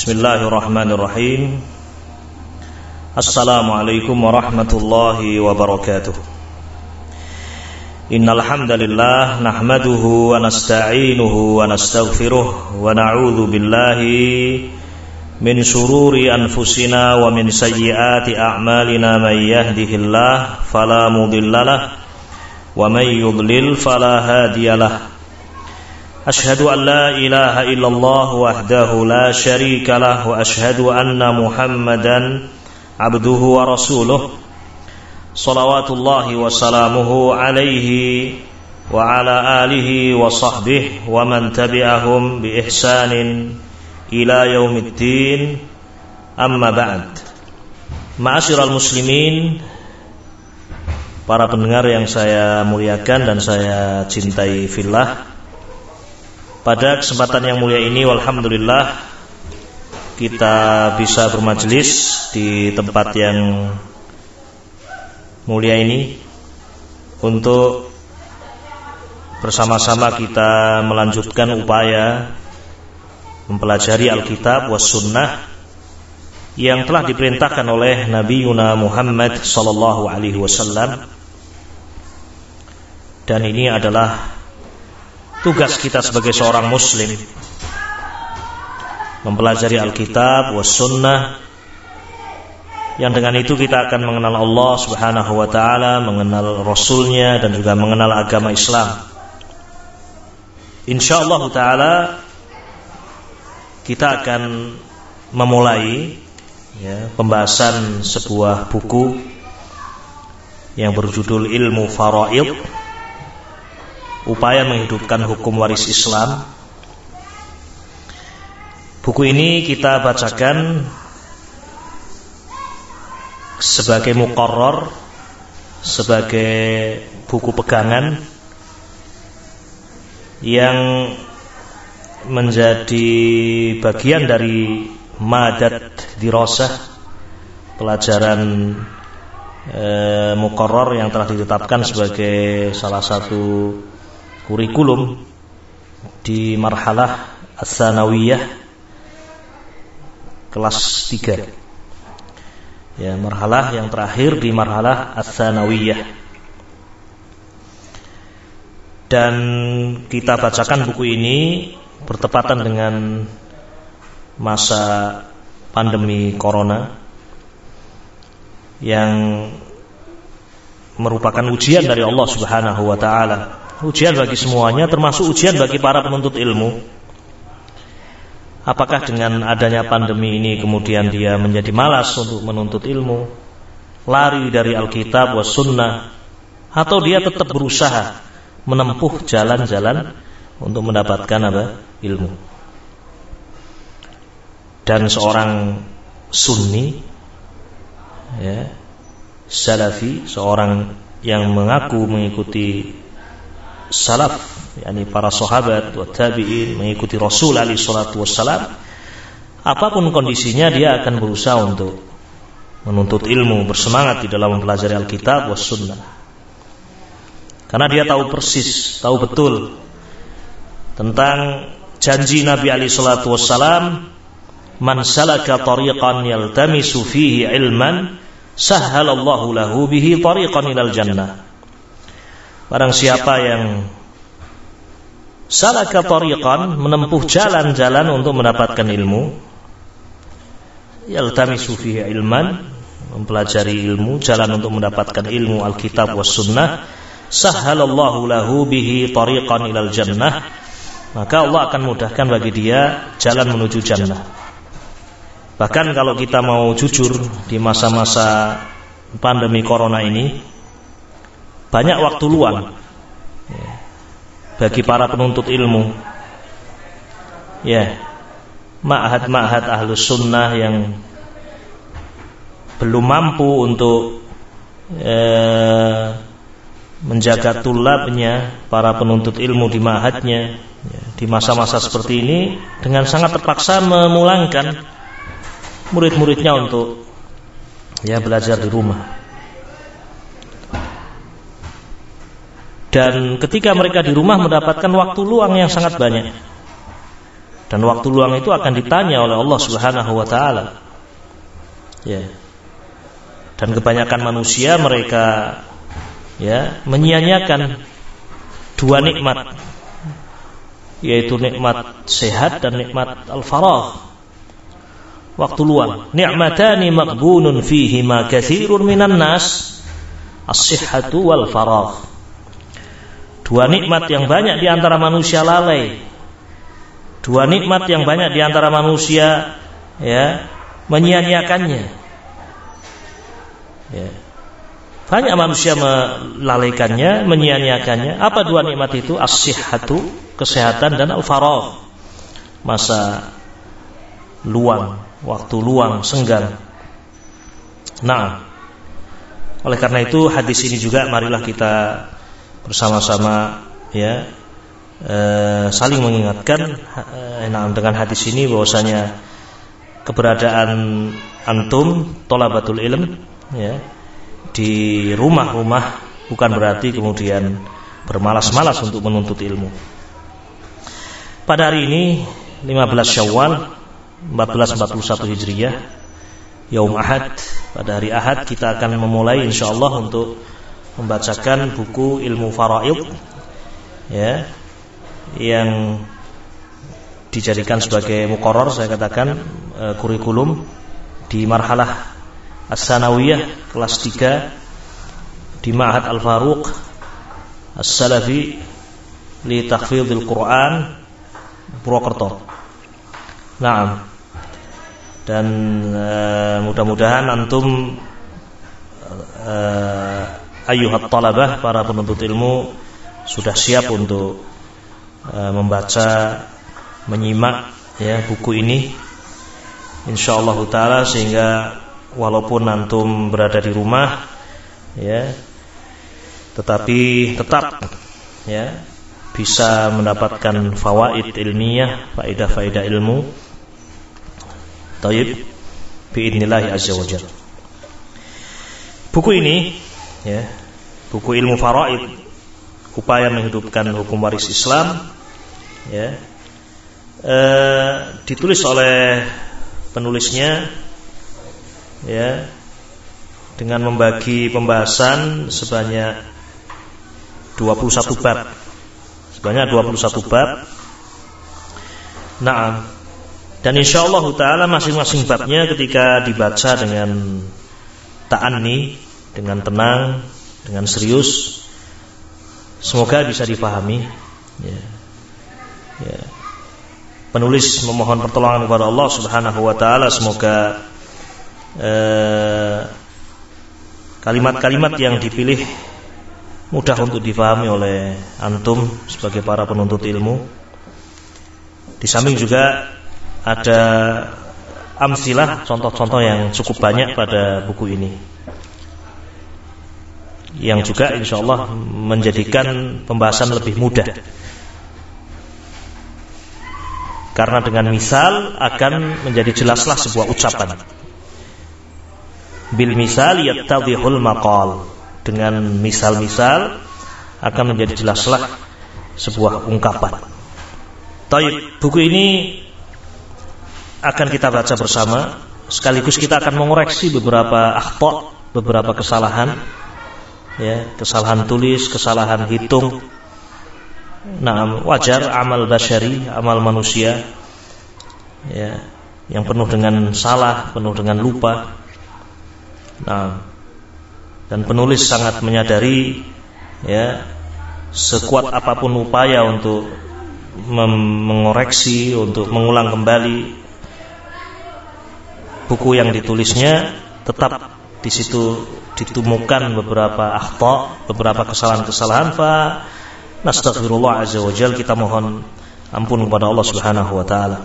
Bismillahirrahmanirrahim. Assalamualaikum warahmatullahi wabarakatuh. Innalhamdalillah Nahmaduhu wa nasta'inuhu wa nasta'gfiruh Wa na'udhu billahi Min sururi anfusina wa min sayyiati a'malina Man yahdihillah falamudillalah Wa man yudlil falahadiyalah أشهد أن لا إله إلا الله وحده لا شريك له وأشهد أن محمدا عبده ورسوله صلوات الله وسلامه عليه وعلى آله وصحبه ومن تبعهم بإحسان إلى يوم الدين أما بعد معاشر المسلمين para pendengar yang saya muliakan dan saya cintai fillah pada kesempatan yang mulia ini Alhamdulillah Kita bisa bermajelis Di tempat yang Mulia ini Untuk Bersama-sama kita melanjutkan upaya Mempelajari Alkitab was Sunnah Yang telah diperintahkan oleh Nabi Yuna Muhammad Sallallahu Alaihi Wasallam. Dan ini adalah tugas kita sebagai seorang muslim. Mempelajari Alkitab was sunnah. Yang dengan itu kita akan mengenal Allah Subhanahu wa taala, mengenal rasulnya dan juga mengenal agama Islam. Insyaallah taala kita akan memulai ya, pembahasan sebuah buku yang berjudul Ilmu Faraid upaya menghidupkan hukum waris Islam. Buku ini kita bacakan sebagai mukoror, sebagai buku pegangan yang menjadi bagian dari madat dirosah pelajaran e, mukoror yang telah ditetapkan sebagai salah satu kurikulum di marhalah as-sanawiyah kelas 3 ya marhalah yang terakhir di marhalah as-sanawiyah. Dan kita bacakan buku ini bertepatan dengan masa pandemi corona yang merupakan ujian dari Allah Subhanahu wa taala ujian bagi semuanya termasuk ujian bagi para penuntut ilmu. Apakah dengan adanya pandemi ini kemudian dia menjadi malas untuk menuntut ilmu lari dari Alkitab was sunnah atau dia tetap berusaha menempuh jalan-jalan untuk mendapatkan apa? Ilmu? Dan seorang sunni ya salafi seorang yang mengaku mengikuti salaf yakni para sahabat wa tabi'in mengikuti Rasul alaihi salatu wassalam apa pun kondisinya dia akan berusaha untuk menuntut ilmu bersemangat di dalam mempelajari Alkitab was sunnah. Karena dia tahu persis tahu betul tentang janji Nabi alaihi salatu wassalam man salaka tariqan yaltamisu fihi ilman sahhalallahu lahu bihi tariqan ilal jannah Barang siapa yang salaka tariqan menempuh jalan-jalan untuk mendapatkan ilmu yaltamisu fihi ilman mempelajari ilmu jalan untuk mendapatkan ilmu Alkitab was sunnah sahhalallahu lahu bihi tariqan ilal jannah maka Allah akan mudahkan bagi dia jalan menuju jannah. Bahkan kalau kita mau jujur di masa-masa pandemi corona ini banyak waktu luang. ya, bagi para penuntut ilmu. Ya. Ma'had-ma'had ahlus sunnah yang belum mampu untuk eh, menjaga tulabnya para penuntut ilmu di ma'hadnya ya, di masa-masa seperti ini dengan sangat terpaksa memulangkan murid-muridnya untuk ya belajar di rumah Dan ketika mereka di rumah mendapatkan waktu luang yang sangat banyak. Dan waktu luang itu akan ditanya oleh Allah Subhanahu wa taala. Ya. Dan kebanyakan manusia mereka ya menyia-nyiakan dua nikmat yaitu nikmat sehat dan nikmat al-farah waktu luang ni'matani maqbunun fihi ma kathirun minan nas as-sihhatu wal farah dua nikmat yang banyak di antara manusia lalai dua nikmat yang banyak di antara manusia ya menyia-nyiakannya ya banyak manusia melalaikannya, menyia-nyiakannya. Apa dua nikmat itu? As-sihhatu, kesehatan dan al-faragh. Masa luang, waktu luang, senggang. Nah, oleh karena itu hadis ini juga marilah kita bersama-sama ya e, saling mengingatkan e, nah, dengan hadis ini bahwasanya keberadaan antum tolabatul ilm ya di rumah-rumah bukan berarti kemudian bermalas-malas untuk menuntut ilmu. Pada hari ini 15 Syawal 1441 Hijriah Yaum Ahad pada hari Ahad kita akan memulai insyaallah untuk membacakan buku ilmu faraid ya yang dijadikan sebagai mukoror saya katakan e, kurikulum di marhalah As-Sanawiyah kelas 3 di Ma'had Al-Faruq As-Salafi li Tahfidhil Quran Purwokerto. Nah, dan uh, mudah-mudahan antum uh, ayyuhat talabah para penuntut ilmu sudah siap untuk uh, membaca menyimak ya buku ini insyaallah taala sehingga walaupun antum berada di rumah ya tetapi tetap ya bisa mendapatkan fawaid ilmiah, faedah-faedah ilmu. Taib biidznillah azza wajalla. Buku ini ya, buku ilmu faraid. Upaya menghidupkan hukum waris Islam. Ya. Eh, ditulis oleh penulisnya. Ya. Dengan membagi pembahasan sebanyak 21 bab. Sebanyak 21 bab. Nah dan insya Allah taala masing-masing babnya ketika dibaca dengan ta'anni dengan tenang dengan serius semoga bisa dipahami ya. Ya. penulis memohon pertolongan kepada Allah Subhanahu wa taala semoga Eh, kalimat-kalimat yang dipilih mudah untuk difahami oleh antum sebagai para penuntut ilmu. Di samping juga ada amsilah contoh-contoh yang cukup banyak pada buku ini yang juga insya Allah menjadikan pembahasan lebih mudah. karena dengan misal akan menjadi jelaslah sebuah ucapan. bil misal yattadhihul maqal. Dengan misal-misal akan menjadi jelaslah sebuah ungkapan. Taib, buku ini akan kita baca bersama. Sekaligus kita akan mengoreksi beberapa akhta, beberapa kesalahan ya, kesalahan tulis, kesalahan hitung. Nah, wajar amal basyari, amal manusia ya, yang penuh dengan salah, penuh dengan lupa. Nah, dan penulis sangat menyadari ya sekuat apa pun upaya untuk mengoreksi untuk mengulang kembali buku yang ditulisnya tetap di situ ditemukan beberapa akhta, beberapa kesalahan-kesalahan fa nastaghfirullah azza wajal kita mohon ampun kepada Allah Subhanahu wa taala.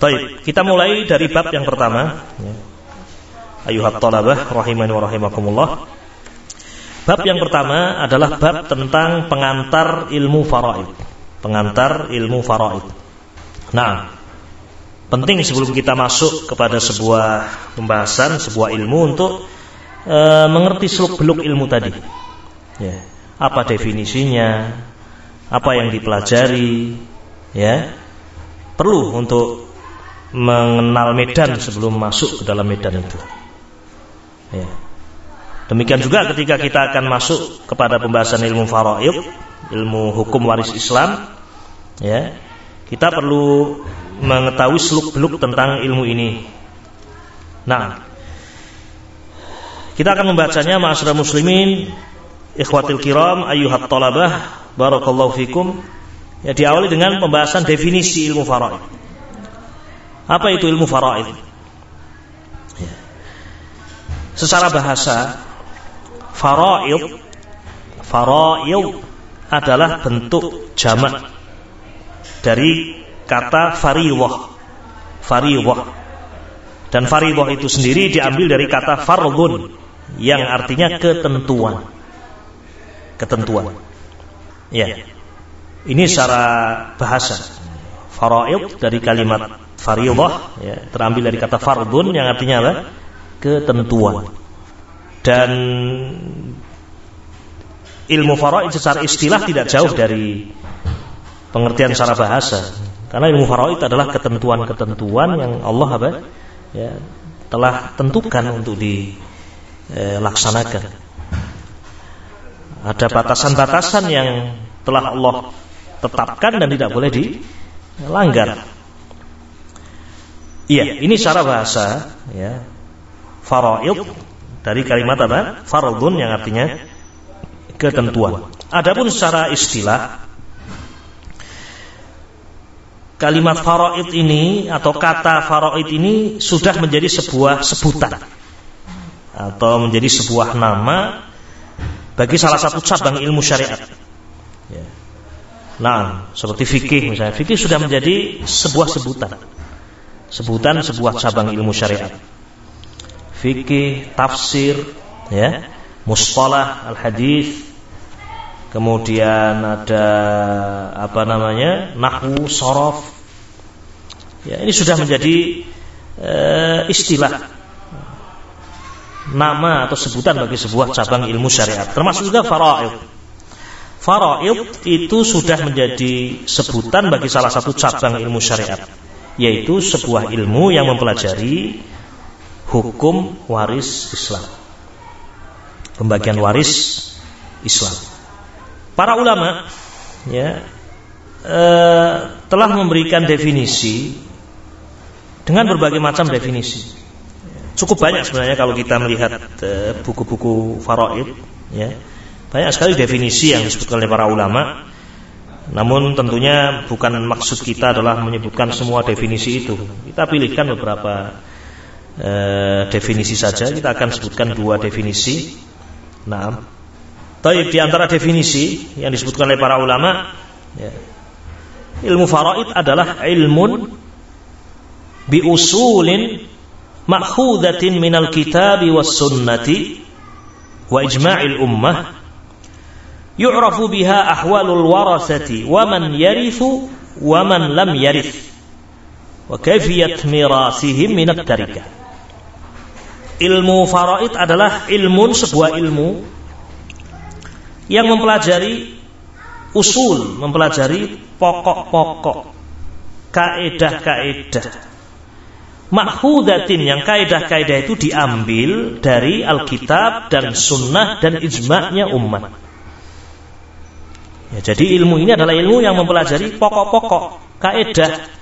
Baik, kita mulai dari bab yang pertama ya ayuhat talabah rahimani wa rahimakumullah. Bab yang pertama adalah bab tentang pengantar ilmu faraid. Pengantar ilmu faraid. Nah, penting sebelum kita masuk kepada sebuah pembahasan, sebuah ilmu untuk e, mengerti seluk beluk ilmu tadi. Ya, apa definisinya? Apa yang dipelajari? Ya. perlu untuk mengenal medan sebelum masuk ke dalam medan itu. Ya. Demikian juga ketika kita akan masuk kepada pembahasan ilmu faraid, ilmu hukum waris Islam, ya, kita perlu mengetahui seluk-beluk tentang ilmu ini. Nah, kita akan membacanya ma'asyiral muslimin, ikhwatil kiram, ayyuhat talabah, barakallahu fikum. Ya diawali dengan pembahasan definisi ilmu faraid. Apa itu ilmu faraid? Secara bahasa, faraid faraid adalah bentuk jamak dari kata fariwah fariwah dan fariwah itu sendiri diambil dari kata fardun yang artinya ketentuan. Ketentuan. Ya. Ini secara bahasa. Faraid dari kalimat fariwah ya, terambil dari kata fardun yang artinya apa? Ketentuan. Dan ilmu faraid secara istilah tidak jauh dari pengertian secara bahasa. Karena ilmu faraid adalah ketentuan-ketentuan yang Allah apa? Ya telah tentukan untuk dilaksanakan ada batasan-batasan yang telah Allah tetapkan dan tidak boleh dilanggar iya ini secara bahasa ya faraid dari kalimat apa? Fardun yang artinya ketentuan. Adapun secara istilah kalimat faraid ini atau kata faraid ini sudah menjadi sebuah sebutan atau menjadi sebuah nama bagi salah satu cabang ilmu syariat. Ya. Nah, seperti fikih misalnya, fikih sudah menjadi sebuah sebutan, sebutan sebuah cabang ilmu syariat fikih, tafsir, ya, mustalah al-hadis, kemudian ada apa namanya, nahwu, sorof. Ya, ini sudah menjadi uh, istilah nama atau sebutan bagi sebuah cabang ilmu syariat, termasuk juga faraid. Faraid itu sudah menjadi sebutan bagi salah satu cabang ilmu syariat, yaitu sebuah ilmu yang mempelajari hukum waris Islam. Pembagian waris Islam. Para ulama ya e, telah memberikan definisi dengan berbagai macam definisi. Cukup banyak sebenarnya kalau kita melihat eh, buku-buku e, faraid ya. Banyak sekali definisi yang disebutkan oleh para ulama. Namun tentunya bukan maksud kita adalah menyebutkan semua definisi itu. Kita pilihkan beberapa e, definisi saja kita akan sebutkan dua definisi. Nah, tapi di antara definisi yang disebutkan oleh para ulama, ya, ilmu faraid adalah ilmun bi usulin ma'khudatin minal kitabi was sunnati wa ijma'il ummah yu'rafu biha ahwalul warasati wa man yarithu wa man lam yarith wa kayfiyat mirasihim minat tarikah ilmu faraid adalah ilmu sebuah ilmu yang mempelajari usul, mempelajari pokok-pokok, kaedah-kaedah. Makhudatin yang kaedah-kaedah itu diambil dari Alkitab dan Sunnah dan ijma'nya umat. Ya, jadi ilmu ini adalah ilmu yang mempelajari pokok-pokok, kaedah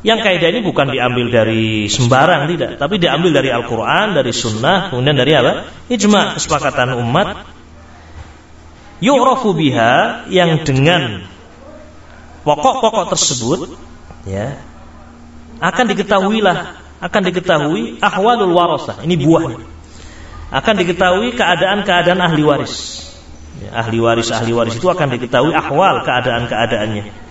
yang kaidah ini bukan diambil dari sembarang tidak, tapi diambil dari Al-Qur'an, dari sunnah, kemudian dari apa? Ijma, kesepakatan umat. Yu'rafu biha yang dengan pokok-pokok tersebut ya akan diketahuilah akan diketahui ahwalul warasah. Ini buahnya. akan diketahui keadaan-keadaan ahli waris. ya, ahli waris ahli waris itu akan diketahui ahwal keadaan-keadaannya.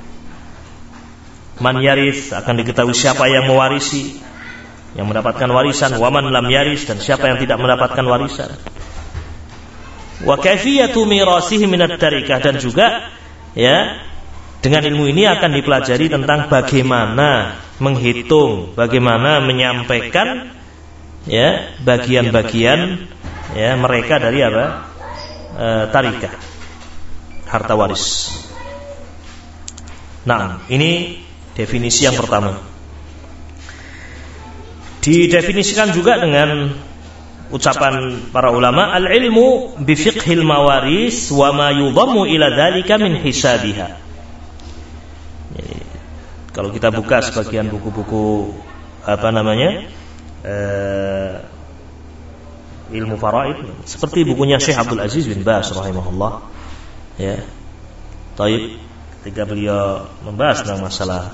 Man yaris akan diketahui siapa yang mewarisi. Yang mendapatkan warisan waman lam yaris dan siapa yang tidak mendapatkan warisan. Wa kaifiyatu mirasihi minat tarikah. Dan juga ya dengan ilmu ini akan dipelajari tentang bagaimana menghitung bagaimana menyampaikan ya bagian-bagian ya mereka dari apa? e, tarikah harta waris. nah ini definisi yang pertama. Didefinisikan juga dengan ucapan para ulama al-ilmu bi fiqhil mawaris wa ma yudhammu ila dzalika min hisabiha. Kalau kita buka sebagian buku-buku apa namanya? Uh, ilmu faraid seperti bukunya Syekh Abdul Aziz bin Bas rahimahullah ya. Taib ketika beliau membahas tentang masalah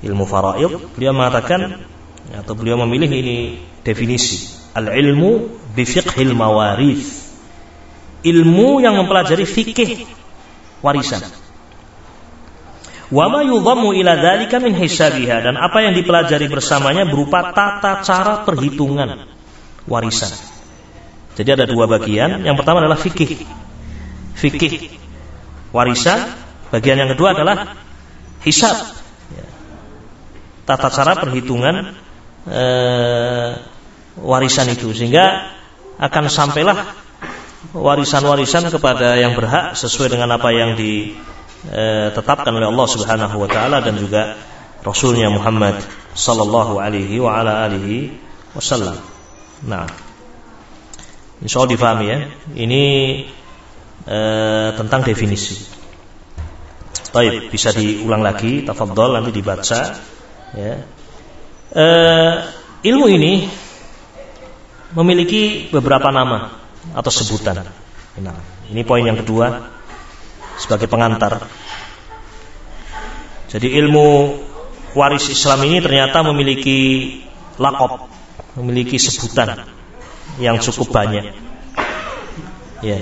ilmu faraid, beliau mengatakan atau beliau memilih ini definisi al-ilmu bi fiqhil mawarith. Ilmu yang mempelajari fikih warisan. Wa ma yudhammu ila dzalika min hisabiha dan apa yang dipelajari bersamanya berupa tata cara perhitungan warisan. Jadi ada dua bagian. Yang pertama adalah fikih. Fikih warisan. Bagian yang kedua adalah hisab. Tata cara perhitungan eh, warisan itu sehingga akan sampailah warisan-warisan kepada yang berhak sesuai dengan apa yang ditetapkan oleh Allah Subhanahu wa taala dan juga Rasulnya Muhammad sallallahu alaihi wa ala alihi wasallam. Nah, insya Allah difahami ya. Ini eh, tentang definisi. Baik, bisa diulang lagi, tafadhol nanti dibaca ya. Eh, ilmu ini memiliki beberapa nama atau sebutan. Nah, ini poin yang kedua sebagai pengantar. Jadi ilmu waris Islam ini ternyata memiliki lakop, memiliki sebutan yang cukup banyak. Ya.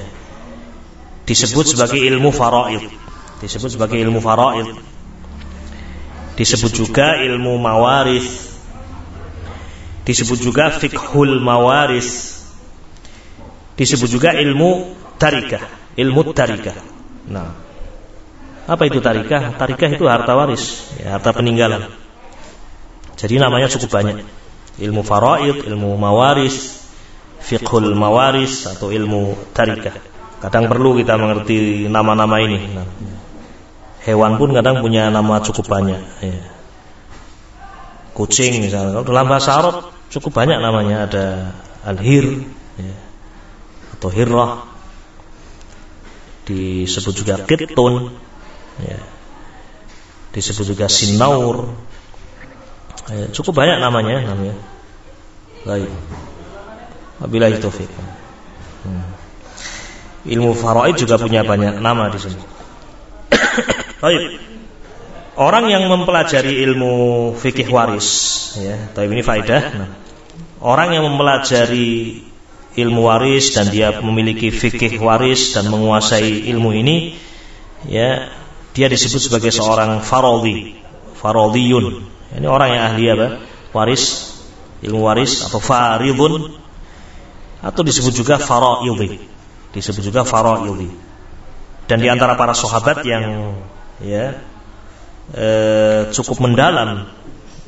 Disebut sebagai ilmu faraid. Disebut sebagai ilmu faraid. Disebut juga ilmu mawaris disebut juga fikhul mawaris disebut juga ilmu tarikah ilmu tarikah nah apa itu tarikah? Tarikah itu harta waris ya, harta peninggalan. Jadi namanya cukup banyak. Ilmu faraid ilmu mawaris fikhul mawaris atau ilmu tarikah. Kadang perlu kita mengerti nama-nama ini. Nah, hewan pun kadang punya nama cukup banyak ya. Kucing misalnya. Dalam bahasa Arab cukup banyak namanya. Ada al-hir ya, atau hirrah disebut juga kitun ya, disebut juga sinaur ya, cukup banyak namanya namanya. Baik. Wabillahi taufik hmm. ilmu faraid juga punya banyak nama di sini. Baik. Orang yang mempelajari ilmu fikih waris, ya, tapi ini faedah. Nah, orang yang mempelajari ilmu waris dan dia memiliki fikih waris dan menguasai ilmu ini, ya, dia disebut sebagai seorang farodi, farodiyun. Ini orang yang ahli apa? Waris, ilmu waris atau faridun atau disebut juga faraidhi. Disebut juga faraidhi. Dan di antara para sahabat yang ya e, cukup mendalam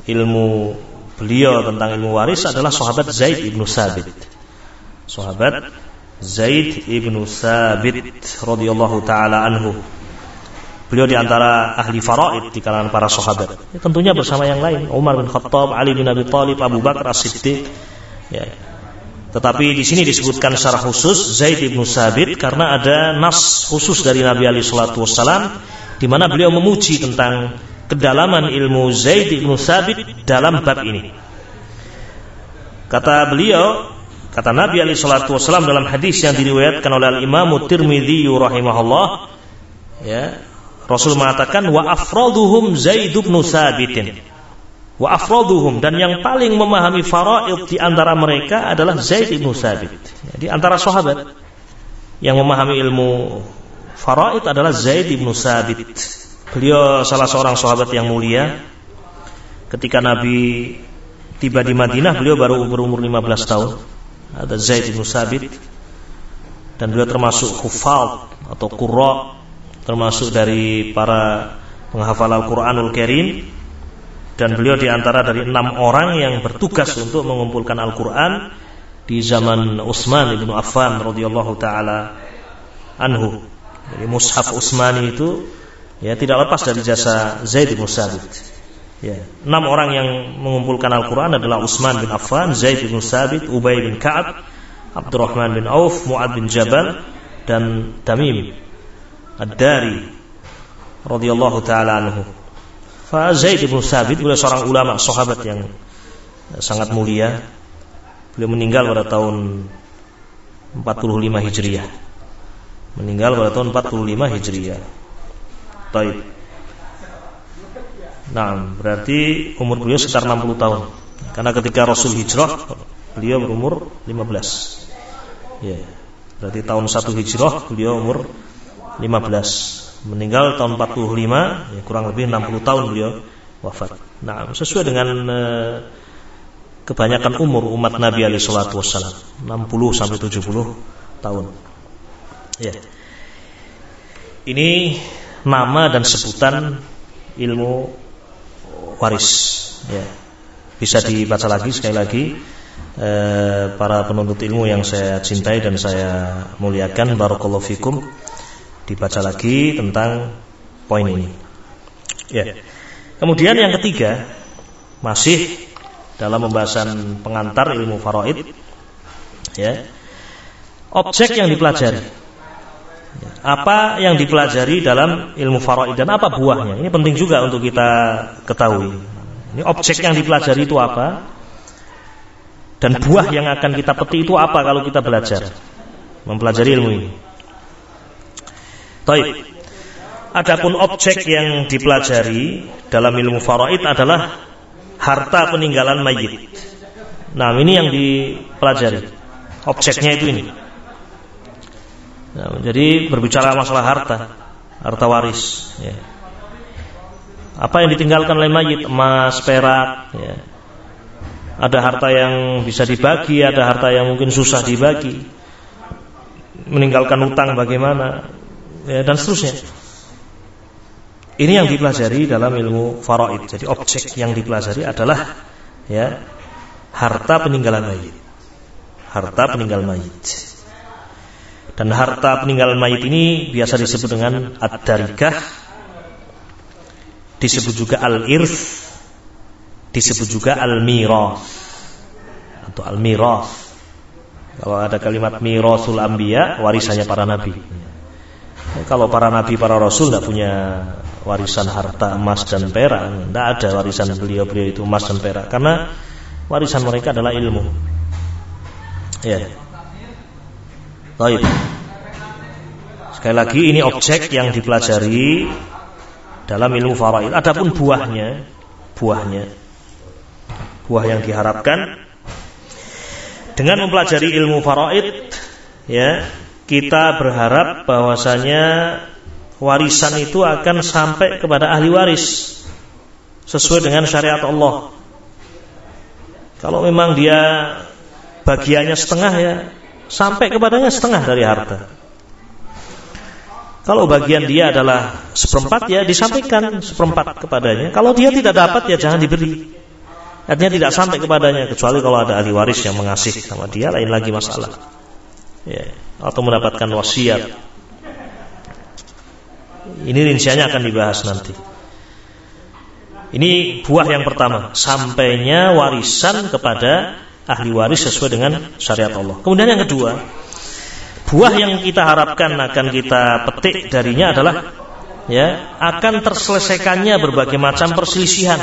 ilmu beliau tentang ilmu waris adalah sahabat Zaid ibnu Sabit. Sahabat Zaid ibnu Sabit radhiyallahu taala anhu. Beliau di antara ahli faraid di kalangan para sahabat. Ya, tentunya bersama yang lain, Umar bin Khattab, Ali bin Abi Thalib, Abu Bakar As-Siddiq. Ya. Tetapi di sini disebutkan secara khusus Zaid ibnu Sabit karena ada nas khusus dari Nabi Ali Shallallahu Wasallam di mana beliau memuji tentang kedalaman ilmu Zaid bin Sabit dalam bab ini. Kata beliau, kata Nabi alaihi salatu wasallam dalam hadis yang diriwayatkan oleh Imam Tirmidzi rahimahullah, ya, Rasul mengatakan wa afraduhum Zaid bin Sabitin. Wa afraduhum dan yang paling memahami faraid di antara mereka adalah Zaid bin Sabit. Di antara sahabat yang memahami ilmu Faraid adalah Zaid bin Sabit. Beliau salah seorang sahabat yang mulia. Ketika Nabi tiba di Madinah, beliau baru berumur 15 tahun. Ada Zaid bin Sabit. Dan beliau termasuk hufal atau qurra, termasuk dari para penghafal Al-Qur'anul Karim dan beliau di antara dari enam orang yang bertugas untuk mengumpulkan Al-Quran di zaman Utsman bin Affan radhiyallahu taala anhu. Jadi mushaf Utsmani itu ya tidak lepas dari jasa Zaid bin Sabit. Ya. Enam orang yang mengumpulkan Al-Quran adalah Utsman bin Affan, Zaid bin Sabit, Ubay bin Ka'ab, Abdurrahman bin Auf, Mu'ad bin Jabal, dan Tamim Ad-Dari radhiyallahu taala anhu. Fa Zaid bin Sabit beliau seorang ulama sahabat yang sangat mulia. Beliau meninggal pada tahun 45 Hijriah. Meninggal pada tahun 45 Hijriah. Baik. Nah, berarti umur beliau sekitar 60 tahun. Karena ketika Rasul hijrah, beliau berumur 15. Ya. Berarti tahun 1 hijrah beliau umur 15. Meninggal tahun 45, ya kurang lebih 60 tahun beliau wafat. Nah, sesuai dengan uh, kebanyakan umur umat Nabi alaihi salatu wassalam, 60 sampai 70 tahun. Ya. Ini nama dan sebutan ilmu waris. Ya. Bisa dibaca lagi sekali lagi. Eh, para penuntut ilmu yang saya cintai dan saya muliakan barakallahu fikum. Dibaca lagi tentang poin ini. Ya. Kemudian yang ketiga masih dalam pembahasan pengantar ilmu faraid ya. Objek yang dipelajari apa yang dipelajari dalam ilmu faraid dan apa buahnya. Ini penting juga untuk kita ketahui. Ini objek yang dipelajari itu apa? Dan buah yang akan kita petik itu apa kalau kita belajar mempelajari ilmu ini. Baik. Adapun objek yang dipelajari dalam ilmu faraid adalah harta peninggalan mayit. Nah, ini yang dipelajari. Objeknya itu ini. Nah, jadi berbicara masalah harta, harta waris. Ya. Apa yang ditinggalkan oleh mayit, emas, perak. Ya. Ada harta yang bisa dibagi, ada harta yang mungkin susah dibagi. Meninggalkan utang bagaimana, ya, dan seterusnya. Ini yang dipelajari dalam ilmu faraid. Jadi objek yang dipelajari adalah ya harta peninggalan mayit. Harta peninggal mayit. Dan harta peninggalan mayit ini biasa disebut dengan ad-darikah, disebut juga al-irth, disebut juga al-mirah atau al-mirah. Kalau ada kalimat mirasul anbiya, warisannya para nabi. Kalau para nabi, para rasul tidak punya warisan harta emas dan perak, tidak ada warisan beliau-beliau itu emas dan perak, karena warisan mereka adalah ilmu. Ya. Baik. Sekali lagi ini objek yang dipelajari dalam ilmu faraid. Adapun buahnya, buahnya, buah yang diharapkan dengan mempelajari ilmu faraid, ya kita berharap bahwasanya warisan itu akan sampai kepada ahli waris sesuai dengan syariat Allah. Kalau memang dia bagiannya setengah ya sampai kepadanya setengah dari harta. Kalau bagian dia adalah seperempat ya disampaikan seperempat kepadanya. Kalau dia tidak dapat ya jangan diberi. Artinya tidak sampai kepadanya kecuali kalau ada ahli waris yang mengasih sama dia lain lagi masalah. Ya, atau mendapatkan wasiat. Ini rinciannya akan dibahas nanti. Ini buah yang pertama, sampainya warisan kepada ahli waris sesuai dengan syariat Allah. Kemudian yang kedua, buah yang kita harapkan akan kita petik darinya adalah ya akan terselesaikannya berbagai macam perselisihan.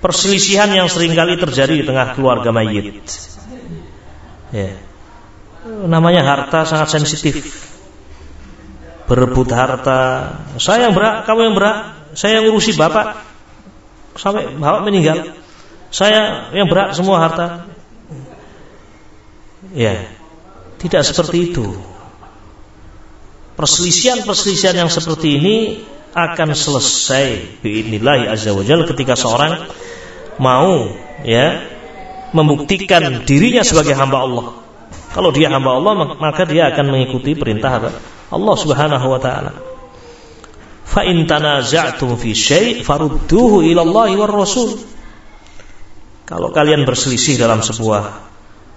Perselisihan yang sering kali terjadi di tengah keluarga mayit. Ya. Namanya harta sangat sensitif. Berebut harta. Saya yang berak, kamu yang berak. Saya yang urusi bapak. Sampai bapak meninggal saya yang berat semua harta. Ya, tidak seperti itu. Perselisihan-perselisihan yang seperti ini akan selesai biidznillah azza wajal ketika seorang mau ya membuktikan dirinya sebagai hamba Allah. Kalau dia hamba Allah maka dia akan mengikuti perintah Allah Subhanahu wa taala. Fa in tanaza'tum fi syai' farudduhu ila Allah Rasul. Kalau kalian berselisih dalam sebuah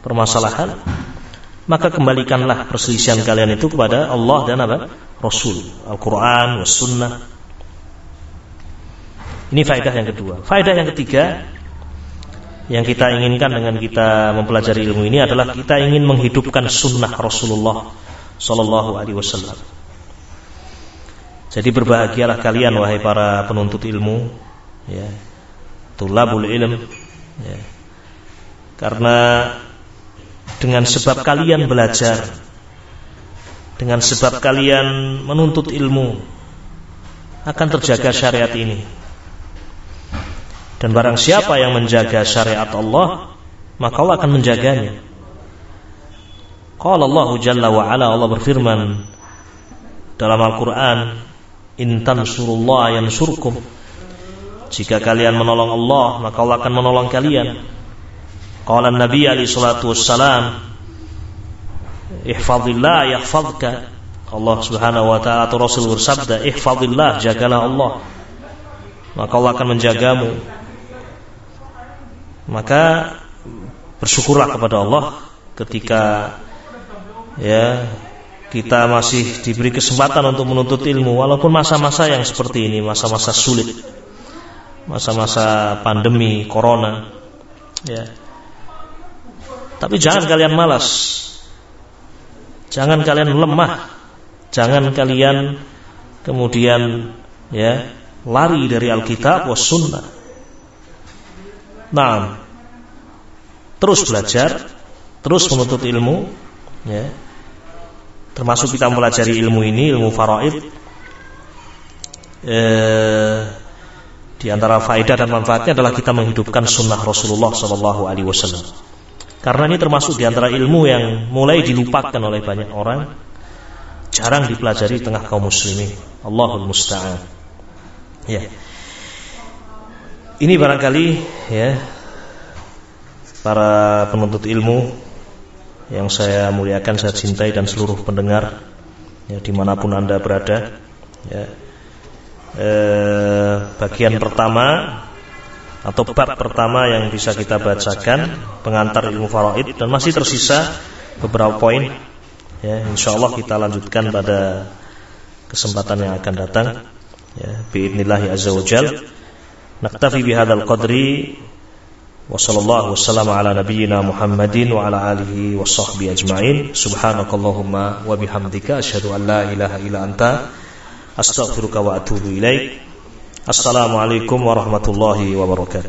permasalahan, maka kembalikanlah perselisihan kalian itu kepada Allah dan apa? Rasul, Al-Quran, was Sunnah. Ini faedah yang kedua. Faedah yang ketiga yang kita inginkan dengan kita mempelajari ilmu ini adalah kita ingin menghidupkan sunnah Rasulullah Sallallahu Alaihi Wasallam. Jadi berbahagialah kalian wahai para penuntut ilmu, ya, tulabul ilm, ya. karena dengan sebab kalian belajar, dengan sebab kalian menuntut ilmu, akan terjaga syariat ini. Dan barang siapa yang menjaga syariat Allah, maka Allah akan menjaganya. Qala Allah Jalla wa Ala Allah berfirman dalam Al-Qur'an, "In tansurullah yansurkum." Jika kalian menolong Allah, maka Allah akan menolong kalian. Qala Nabi alaihi salatu wassalam, "Ihfazillah yahfazka." Allah Subhanahu wa taala atau Rasul bersabda, "Ihfazillah, jagalah Allah." Maka Allah akan menjagamu maka bersyukurlah kepada Allah ketika ya kita masih diberi kesempatan untuk menuntut ilmu walaupun masa-masa yang seperti ini masa-masa sulit masa-masa pandemi corona. Ya. Tapi jangan kalian malas. jangan kalian lemah. jangan kalian kemudian ya lari dari Alkitab was sunnah. Nah, terus belajar, terus menuntut ilmu, ya. Termasuk kita mempelajari ilmu ini, ilmu faraid. Eh, di antara faedah dan manfaatnya adalah kita menghidupkan sunnah Rasulullah Sallallahu Alaihi Wasallam. Karena ini termasuk di antara ilmu yang mulai dilupakan oleh banyak orang, jarang dipelajari tengah kaum muslimin. Allahul Musta'an. Ya. Ini barangkali ya para penuntut ilmu yang saya muliakan, saya cintai dan seluruh pendengar ya di mana pun anda berada. Ya. Eh, bagian pertama atau bab pertama yang bisa kita bacakan pengantar ilmu faraid dan masih tersisa beberapa poin. Ya insyaallah kita lanjutkan pada kesempatan yang akan datang. Ya biidznillah azza wajal naktafi bihadzal qadri. Wa sallallahu wasallam ala nabiyyina muhammadin wa ala alihi wa sahbihi ajmain. Subhanakallahumma wa bihamdika asyhadu an la ilaha illa anta astaghfiruka wa atubu ilaik. Assalamualaikum warahmatullahi wabarakatuh.